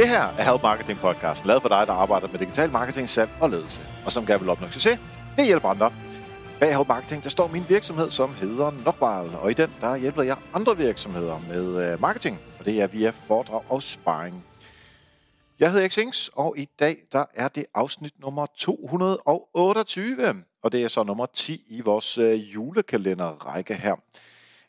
Det her er Help Marketing Podcast, lavet for dig, der arbejder med digital marketing, salg og ledelse, og som gerne vil opnå succes ved hjælp andre. Bag Help Marketing, der står min virksomhed, som hedder Nokbal, og i den, der hjælper jeg andre virksomheder med øh, marketing, og det er via foredrag og sparring. Jeg hedder Xings, og i dag, der er det afsnit nummer 228, og det er så nummer 10 i vores øh, julekalenderrække her.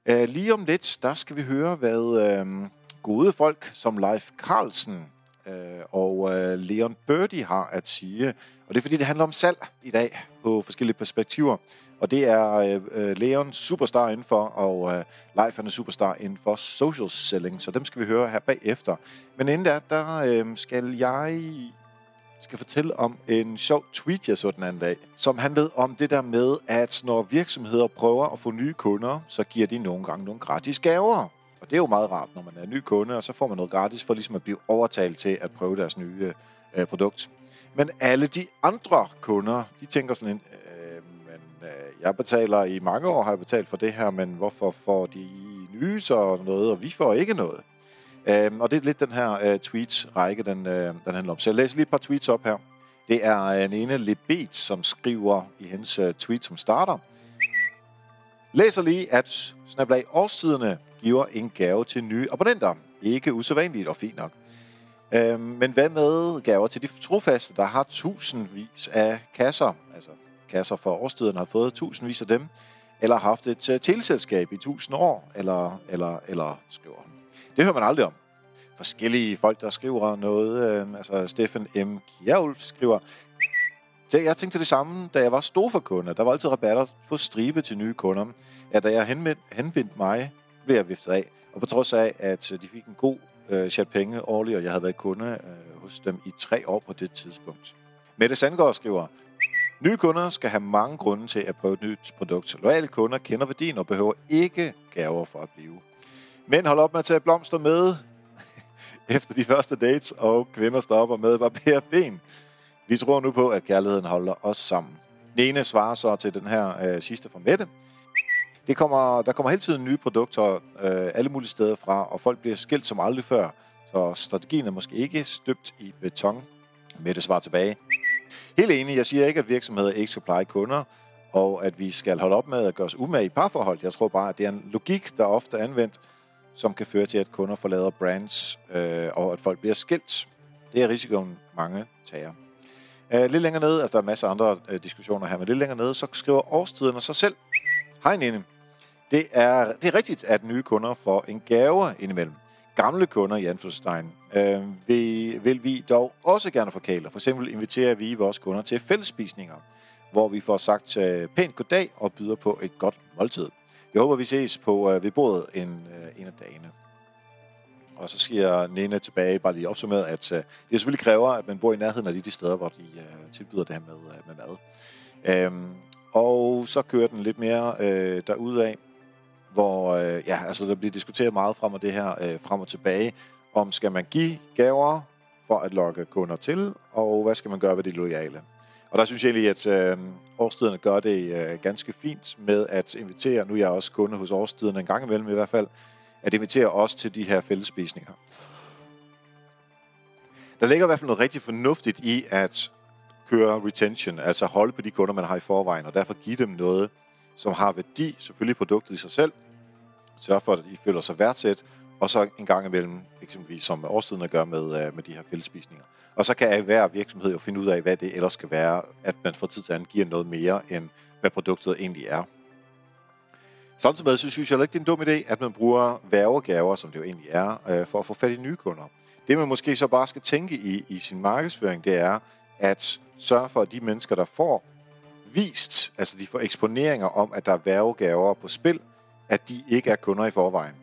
Øh, lige om lidt, der skal vi høre, hvad øh, gode folk som Leif Carlsen øh, og øh, Leon Birdie har at sige. Og det er fordi, det handler om salg i dag på forskellige perspektiver. Og det er øh, øh, Leon superstar inden for, og Leif han er superstar inden for social selling. Så dem skal vi høre her bagefter. Men inden der, der skal jeg skal fortælle om en sjov tweet, jeg så den anden dag, som handlede om det der med, at når virksomheder prøver at få nye kunder, så giver de nogle gange nogle gratis gaver. Og det er jo meget rart, når man er ny kunde, og så får man noget gratis for ligesom at blive overtalt til at prøve deres nye øh, produkt. Men alle de andre kunder, de tænker sådan en, øh, men øh, jeg betaler i mange år, har jeg betalt for det her, men hvorfor får de nye så noget, og vi får ikke noget? Øh, og det er lidt den her øh, tweets-række, den, øh, den handler om. Så jeg læser lige et par tweets op her. Det er øh, en ene Lebet, som skriver i hendes øh, tweet, som starter. Læser lige, at Snaplag Årstiderne giver en gave til nye abonnenter. Ikke usædvanligt og fint nok. Øhm, men hvad med gaver til de trofaste, der har tusindvis af kasser? Altså kasser for Årstiderne har fået tusindvis af dem. Eller har haft et uh, teleselskab i tusind år. Eller, eller, eller skriver det hører man aldrig om. Forskellige folk, der skriver noget. Øh, altså Steffen M. Kjærulf skriver, jeg tænkte det samme, da jeg var storforkunde. Der var altid rabatter på stribe til nye kunder. Ja, da jeg henvendte mig, blev jeg viftet af. Og på trods af, at øh, de fik en god øh, chat penge årligt, og jeg havde været kunde øh, hos dem i tre år på det tidspunkt. Mette Sandgaard skriver, Nye kunder skal have mange grunde til at prøve et nyt produkt. Loyale kunder kender værdien og behøver ikke gaver for at blive. Mænd hold op med at tage blomster med efter de første dates, og kvinder stopper med at barbere ben. Vi tror nu på, at kærligheden holder os sammen. Nene svarer så til den her øh, sidste fra Mette. Det kommer, der kommer hele tiden nye produkter øh, alle mulige steder fra, og folk bliver skilt som aldrig før. Så strategien er måske ikke støbt i beton. Mette svarer tilbage. Helt enig, jeg siger ikke, at virksomheder ikke skal pleje kunder, og at vi skal holde op med at gøre os umage i parforhold. Jeg tror bare, at det er en logik, der ofte er anvendt, som kan føre til, at kunder forlader brands, øh, og at folk bliver skilt. Det er risikoen, mange tager. Uh, lidt længere nede, altså der er masser af andre uh, diskussioner her, men lidt længere nede, så skriver årstiderne sig selv. Hej Nene. Det er, det er rigtigt, at nye kunder får en gave indimellem. Gamle kunder i Anführungstegn øh, vil, vil vi dog også gerne forkæle. For eksempel inviterer vi vores kunder til fællesspisninger, hvor vi får sagt øh, pænt goddag og byder på et godt måltid. Jeg håber, vi ses på øh, ved bordet en, øh, en af dagene. Og så siger Nene tilbage, bare lige opsummeret, at øh, det selvfølgelig kræver, at man bor i nærheden af de, de steder, hvor de øh, tilbyder det her med, øh, med mad. Øhm, og så kører den lidt mere øh, derudad, hvor øh, ja, altså, der bliver diskuteret meget frem og det her øh, frem og tilbage, om skal man give gaver for at lokke kunder til, og hvad skal man gøre ved de lojale. Og der synes jeg egentlig, at øh, årstiderne gør det øh, ganske fint med at invitere, nu er jeg også kunde hos årstiderne en gang imellem i hvert fald, at invitere os til de her fællesspisninger. Der ligger i hvert fald noget rigtig fornuftigt i at køre retention, altså holde på de kunder, man har i forvejen, og derfor give dem noget, som har værdi, selvfølgelig produktet i sig selv, sørge for, at de føler sig værdsat, og så en gang imellem, eksempelvis som årstiden at gøre med, øh, med de her fællesspisninger. Og så kan hver virksomhed jo finde ud af, hvad det ellers skal være, at man fra tid til anden giver noget mere, end hvad produktet egentlig er. Samtidig med, så synes jeg ikke, det er en dum idé, at man bruger værvegaver, som det jo egentlig er, øh, for at få fat i nye kunder. Det man måske så bare skal tænke i, i sin markedsføring, det er at sørge for, at de mennesker, der får vist, altså de får eksponeringer om, at der er værvegaver på spil, at de ikke er kunder i forvejen.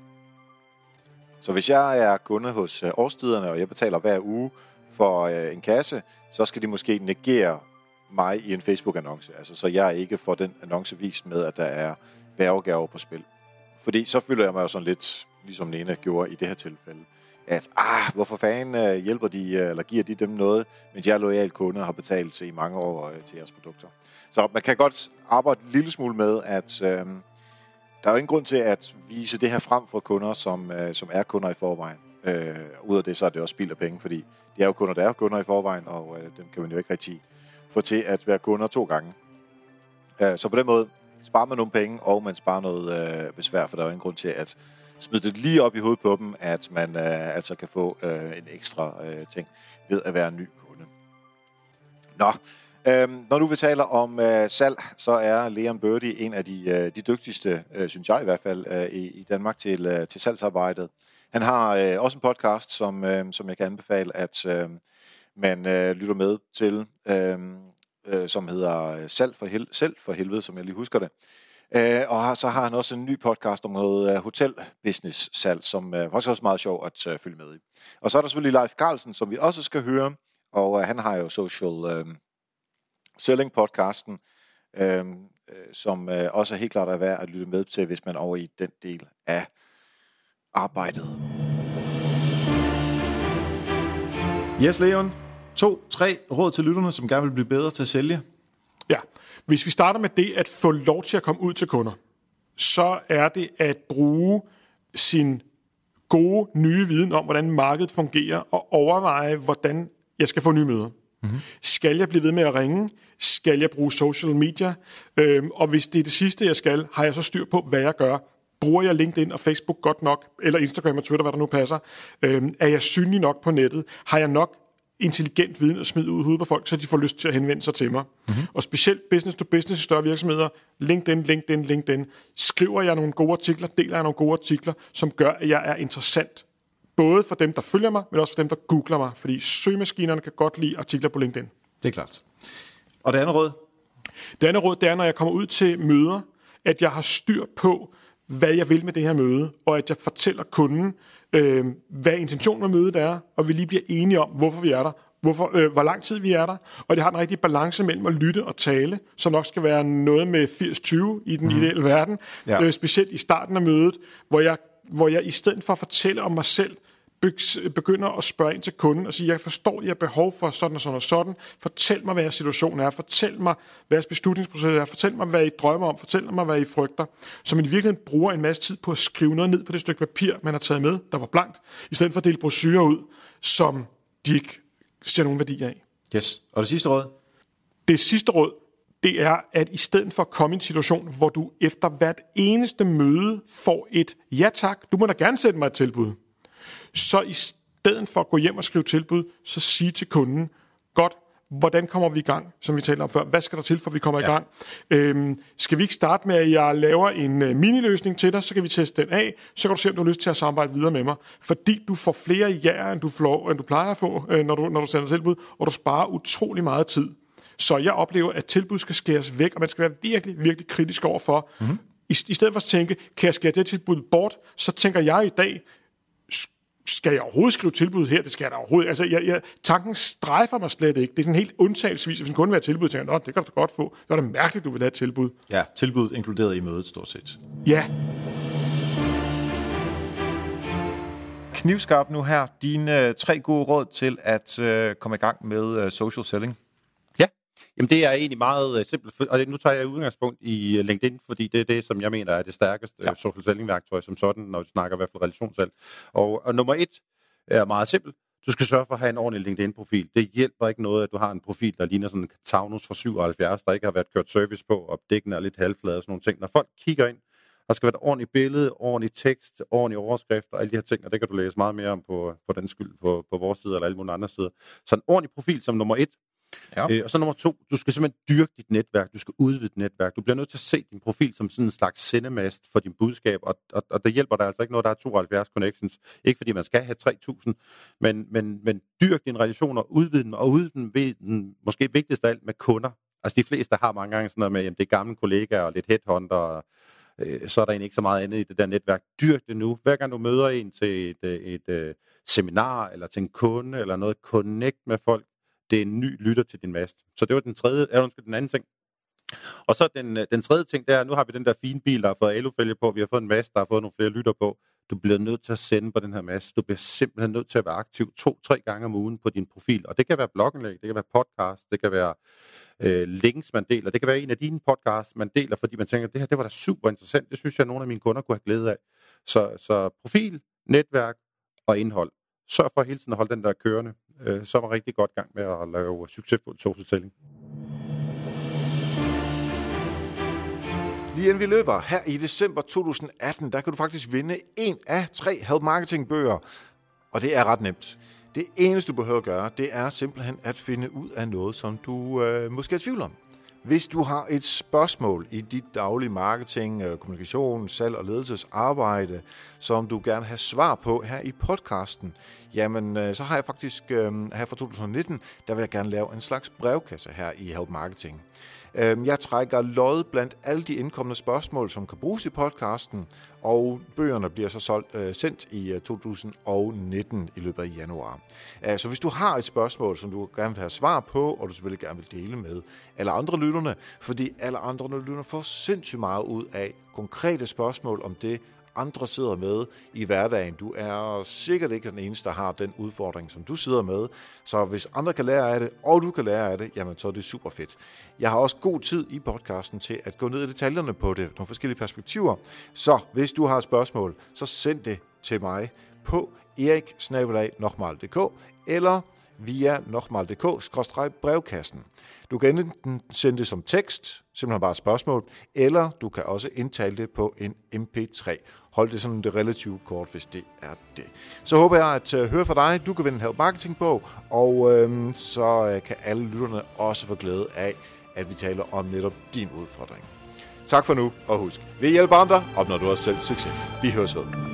Så hvis jeg er kunde hos øh, årstiderne, og jeg betaler hver uge for øh, en kasse, så skal de måske negere mig i en Facebook-annonce. Altså, så jeg ikke får den annonce vist med, at der er værvegaver på spil. Fordi så føler jeg mig jo sådan lidt, ligesom Nena gjorde i det her tilfælde, at ah, hvorfor fanden øh, hjælper de, øh, eller giver de dem noget, mens jeg er lojal kunde og har betalt til i mange år øh, til jeres produkter. Så man kan godt arbejde en lille smule med, at øh, der er jo ingen grund til at vise det her frem for kunder, som, øh, som er kunder i forvejen. Øh, ud af det, så er det også spild af penge, fordi det er jo kunder, der er kunder i forvejen, og øh, dem kan man jo ikke rigtig få til at være kunder to gange. Øh, så på den måde sparer man nogle penge, og man sparer noget øh, besvær, for der er jo ingen grund til at smide det lige op i hovedet på dem, at man øh, altså kan få øh, en ekstra øh, ting ved at være en ny kunde. Nå, Øhm, når nu vi taler om øh, salg, så er Leon Birdie en af de, øh, de dygtigste, øh, synes jeg i hvert fald, øh, i, i Danmark til, øh, til salgsarbejdet. Han har øh, også en podcast, som, øh, som jeg kan anbefale, at øh, man øh, lytter med til, øh, øh, som hedder øh, Salg for, hel- Selv for helvede, som jeg lige husker det. Øh, og så har han også en ny podcast om noget øh, uh, hotelbusiness-salg, som uh, også er meget sjov at uh, følge med i. Og så er der selvfølgelig Leif Carlsen, som vi også skal høre, og uh, han har jo social uh, selling podcasten, uh, uh, som uh, også er helt klart er værd at lytte med til, hvis man er over i den del af arbejdet. Yes, Leon. To, tre råd til lytterne, som gerne vil blive bedre til at sælge. Ja, hvis vi starter med det at få lov til at komme ud til kunder, så er det at bruge sin gode nye viden om, hvordan markedet fungerer, og overveje, hvordan jeg skal få nye møder. Mm-hmm. Skal jeg blive ved med at ringe? Skal jeg bruge social media? Øhm, og hvis det er det sidste, jeg skal, har jeg så styr på, hvad jeg gør. Bruger jeg LinkedIn og Facebook godt nok? Eller Instagram og Twitter, hvad der nu passer? Øhm, er jeg synlig nok på nettet? Har jeg nok intelligent viden at smide ud i hovedet på folk, så de får lyst til at henvende sig til mig. Mm-hmm. Og specielt business to business i større virksomheder, LinkedIn, LinkedIn, LinkedIn, skriver jeg nogle gode artikler, deler jeg nogle gode artikler, som gør, at jeg er interessant. Både for dem, der følger mig, men også for dem, der googler mig. Fordi søgemaskinerne kan godt lide artikler på LinkedIn. Det er klart. Og det andet råd? Det andet råd, det er, når jeg kommer ud til møder, at jeg har styr på, hvad jeg vil med det her møde, og at jeg fortæller kunden, øh, hvad intentionen med mødet er, og vi lige bliver enige om, hvorfor vi er der, hvorfor, øh, hvor lang tid vi er der, og det har en rigtig balance mellem at lytte og tale, som nok skal være noget med 80-20 i den mm. ideelle verden, ja. øh, specielt i starten af mødet, hvor jeg, hvor jeg i stedet for at fortælle om mig selv, begynder at spørge ind til kunden og sige, jeg forstår, jeg har behov for sådan og sådan og sådan. Fortæl mig, hvad jeres situation er. Fortæl mig, hvad jeres beslutningsproces er. Fortæl mig, hvad I drømmer om. Fortæl mig, hvad I frygter. Så man i virkeligheden bruger en masse tid på at skrive noget ned på det stykke papir, man har taget med, der var blankt, i stedet for at dele brosyrer ud, som de ikke ser nogen værdi af. Yes. Og det sidste råd? Det sidste råd, det er, at i stedet for at komme i en situation, hvor du efter hvert eneste møde får et ja tak, du må da gerne sætte mig et tilbud så i stedet for at gå hjem og skrive tilbud, så sige til kunden, godt, hvordan kommer vi i gang, som vi talte om før? Hvad skal der til, for vi kommer ja. i gang? Øhm, skal vi ikke starte med, at jeg laver en uh, miniløsning til dig, så kan vi teste den af, så kan du se, om du har lyst til at samarbejde videre med mig. Fordi du får flere jæger, end du, får, end du plejer at få, øh, når, du, når du sender tilbud, og du sparer utrolig meget tid. Så jeg oplever, at tilbud skal skæres væk, og man skal være virkelig, virkelig kritisk overfor. Mm-hmm. I, I stedet for at tænke, kan jeg skære det tilbud bort, så tænker jeg i dag, skal jeg overhovedet skrive tilbud her? Det skal jeg da overhovedet. Altså, jeg, jeg, tanken strejfer mig slet ikke. Det er sådan helt undtagelsesvis. Hvis en kunde vil have tilbud, tænker jeg, det kan du godt få. Så er det mærkeligt, du vil have et tilbud. Ja, tilbud inkluderet i mødet, stort set. Ja. Knivskarp nu her. Dine uh, tre gode råd til at uh, komme i gang med uh, social selling. Jamen det er egentlig meget uh, simpelt, og nu tager jeg udgangspunkt i uh, LinkedIn, fordi det er det, som jeg mener er det stærkeste ja. uh, social selling-værktøj som sådan, når vi snakker i hvert fald relationssalg. Og, og nummer et er meget simpelt. Du skal sørge for at have en ordentlig LinkedIn-profil. Det hjælper ikke noget, at du har en profil, der ligner sådan en Taunus fra 77, der ikke har været kørt service på, og dækken er lidt halvflade og sådan nogle ting. Når folk kigger ind, der skal være et ordentligt billede, ordentlig tekst, ordentlig overskrift og alle de her ting, og det kan du læse meget mere om på, på den skyld på, på vores side eller alle mulige andre sider. Så en ordentlig profil som nummer et, Ja. Øh, og så nummer to, du skal simpelthen dyrke dit netværk, du skal udvide dit netværk. Du bliver nødt til at se din profil som sådan en slags sendemast for din budskab, og, og, og det hjælper dig altså ikke noget, der er 72 connections. Ikke fordi man skal have 3000, men, men, men dyrk dine relationer, udvide dem, og udvide dem ved den måske vigtigst af alt med kunder. Altså de fleste har mange gange sådan noget med, jamen det er gamle kollegaer og lidt headhunter, og, øh, så er der egentlig ikke så meget andet i det der netværk. Dyrk det nu. Hver gang du møder en til et, øh, et, et, et seminar, eller til en kunde, eller noget, connect med folk, det er en ny lytter til din mast. Så det var den tredje, er undskyld, den anden ting. Og så den, øh, den tredje ting, der nu har vi den der fine bil, der har fået alufælge på, vi har fået en mast, der har fået nogle flere lytter på. Du bliver nødt til at sende på den her mast. Du bliver simpelthen nødt til at være aktiv to-tre gange om ugen på din profil. Og det kan være blogindlæg, det kan være podcast, det kan være øh, links, man deler. Det kan være en af dine podcasts, man deler, fordi man tænker, det her det var da super interessant. Det synes jeg, at nogle af mine kunder kunne have glæde af. Så, så profil, netværk og indhold. sørg for hele tiden at holde den der kørende. Øh, så er rigtig godt gang med at lave succesfuld togfortælling. Lige inden vi løber, her i december 2018, der kan du faktisk vinde en af tre Help Marketing bøger. Og det er ret nemt. Det eneste, du behøver at gøre, det er simpelthen at finde ud af noget, som du øh, måske er i tvivl om. Hvis du har et spørgsmål i dit daglige marketing, øh, kommunikation, salg og ledelsesarbejde, som du gerne har svar på her i podcasten, jamen øh, så har jeg faktisk øh, her fra 2019, der vil jeg gerne lave en slags brevkasse her i Help Marketing. Jeg trækker lod blandt alle de indkommende spørgsmål, som kan bruges i podcasten, og bøgerne bliver så solgt, øh, sendt i øh, 2019 i løbet af januar. Så hvis du har et spørgsmål, som du gerne vil have svar på, og du selvfølgelig gerne vil dele med alle andre lytterne, fordi alle andre lytterne får sindssygt meget ud af konkrete spørgsmål om det, andre sidder med i hverdagen. Du er sikkert ikke den eneste, der har den udfordring, som du sidder med. Så hvis andre kan lære af det, og du kan lære af det, jamen så er det super fedt. Jeg har også god tid i podcasten til at gå ned i detaljerne på det, nogle forskellige perspektiver. Så hvis du har spørgsmål, så send det til mig på eriksnabelag.dk eller via nokmal.dk-brevkassen. Du kan enten sende det som tekst, simpelthen bare et spørgsmål, eller du kan også indtale det på en MP3. Hold det sådan det relativt kort, hvis det er det. Så håber jeg at øh, høre fra dig. Du kan vinde en Help Marketing på, og øhm, så øh, kan alle lytterne også få glæde af, at vi taler om netop din udfordring. Tak for nu, og husk, vi hjælper andre, opnår du også selv succes. Vi høres ved.